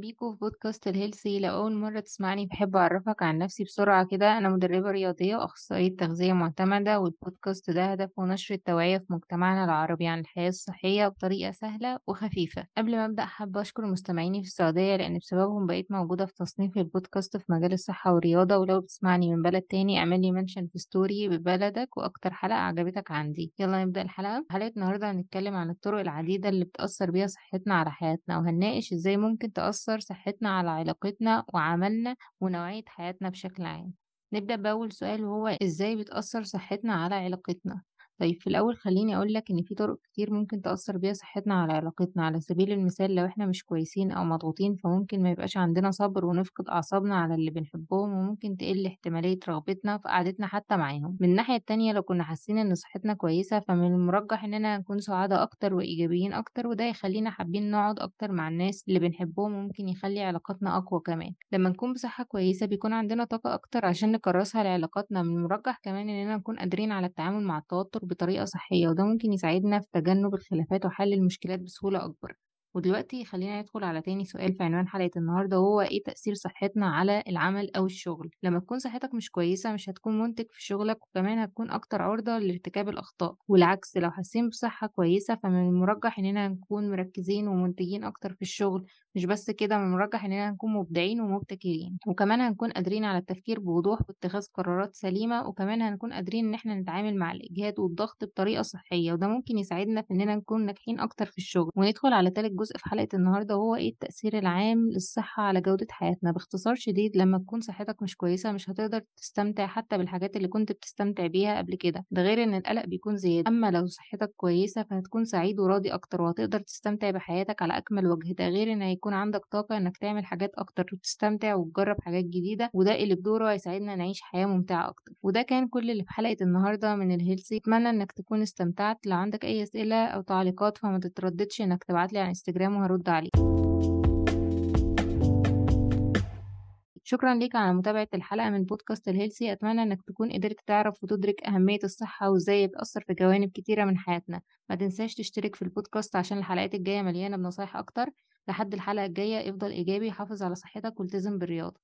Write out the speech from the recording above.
بيكم في بودكاست ال Healthy لو أول مرة تسمعني بحب أعرفك عن نفسي بسرعة كده. أنا مدربة رياضية وأخصائية تغذية معتمدة والبودكاست ده هدفه نشر التوعية في مجتمعنا العربي عن الحياة الصحية بطريقة سهلة وخفيفة. قبل ما أبدأ حابة أشكر مستمعيني في السعودية لأن بسببهم بقيت موجودة في تصنيف البودكاست في مجال الصحة والرياضة. ولو بتسمعني من بلد تاني اعملي mention في story ببلدك وأكتر حلقة عجبتك عندي. يلا نبدأ الحلقة. حلقة النهاردة هنتكلم عن الطرق العديدة اللي بتأثر بيها صحتنا على حياتنا وهنناقش إزاي ممكن تأثر صحتنا على علاقتنا وعملنا ونوعية حياتنا بشكل عام. نبدأ بأول سؤال وهو إزاي بتأثر صحتنا على علاقتنا؟ طيب في الأول خليني أقولك إن في طرق كتير ممكن تأثر بيها صحتنا على علاقتنا. على سبيل المثال لو إحنا مش كويسين أو مضغوطين فممكن ما يبقاش عندنا صبر ونفقد أعصابنا على اللي بنحبهم وممكن تقل احتمالية رغبتنا في قعدتنا حتى معاهم. من الناحية التانية لو كنا حاسين إن صحتنا كويسة فمن المرجح إننا نكون سعداء أكتر وإيجابيين أكتر وده يخلينا حابين نقعد أكتر مع الناس اللي بنحبهم وممكن يخلي علاقاتنا أقوى كمان. لما نكون بصحة كويسة بيكون عندنا طاقة أكتر عشان نكرسها لعلاقاتنا. من المرجح كمان إننا نكون قادرين على التعامل مع التوتر بطريقة صحية وده ممكن يساعدنا في تجنب الخلافات وحل المشكلات بسهولة أكبر. ودلوقتي خلينا ندخل على تاني سؤال في عنوان حلقة النهاردة وهو إيه تأثير صحتنا على العمل أو الشغل؟ لما تكون صحتك مش كويسة مش هتكون منتج في شغلك وكمان هتكون أكتر عرضة لارتكاب الأخطاء والعكس لو حاسين بصحة كويسة فمن المرجح إننا نكون مركزين ومنتجين أكتر في الشغل مش بس كده من المرجح إننا نكون مبدعين ومبتكرين. وكمان هنكون قادرين على التفكير بوضوح واتخاذ قرارات سليمة وكمان هنكون قادرين إن إحنا نتعامل مع الإجهاد والضغط بطريقة صحية وده ممكن يساعدنا في إننا نكون ناجحين أكتر في الشغل. وندخل على تالت جزء في حلقة النهاردة وهو إيه التأثير العام للصحة على جودة حياتنا. باختصار شديد لما تكون صحتك مش كويسة مش هتقدر تستمتع حتى بالحاجات اللي كنت بتستمتع بيها قبل كده ده غير إن القلق بيكون زيادة. أما لو صحتك كويسة فهتكون سعيد وراضي أكتر وهتقدر تستمتع بحياتك على أكمل وجه. ده غير إن هيكون عندك طاقة إنك تعمل حاجات أكتر وتستمتع وتجرب حاجات جديدة وده اللي بدوره هيساعدنا نعيش حياة ممتعة أكتر. وده كان كل اللي في حلقة النهاردة من ال Healthy أتمنى إنك تكون استمتعت. لو عندك أي أسئلة أو تعليقات فما تترددش إنك تبعتلي على انستجرام وهرد عليك. شكرا ليك على متابعة الحلقة من بودكاست ال Healthy أتمنى إنك تكون قدرت تعرف وتدرك أهمية الصحة وإزاي بتأثر في جوانب كتيرة من حياتنا. ما تنساش تشترك في البودكاست عشان الحلقات الجاية مليانة بنصايح أكتر. لحد الحلقة الجاية افضل إيجابي حافظ على صحتك والتزم بالرياضة.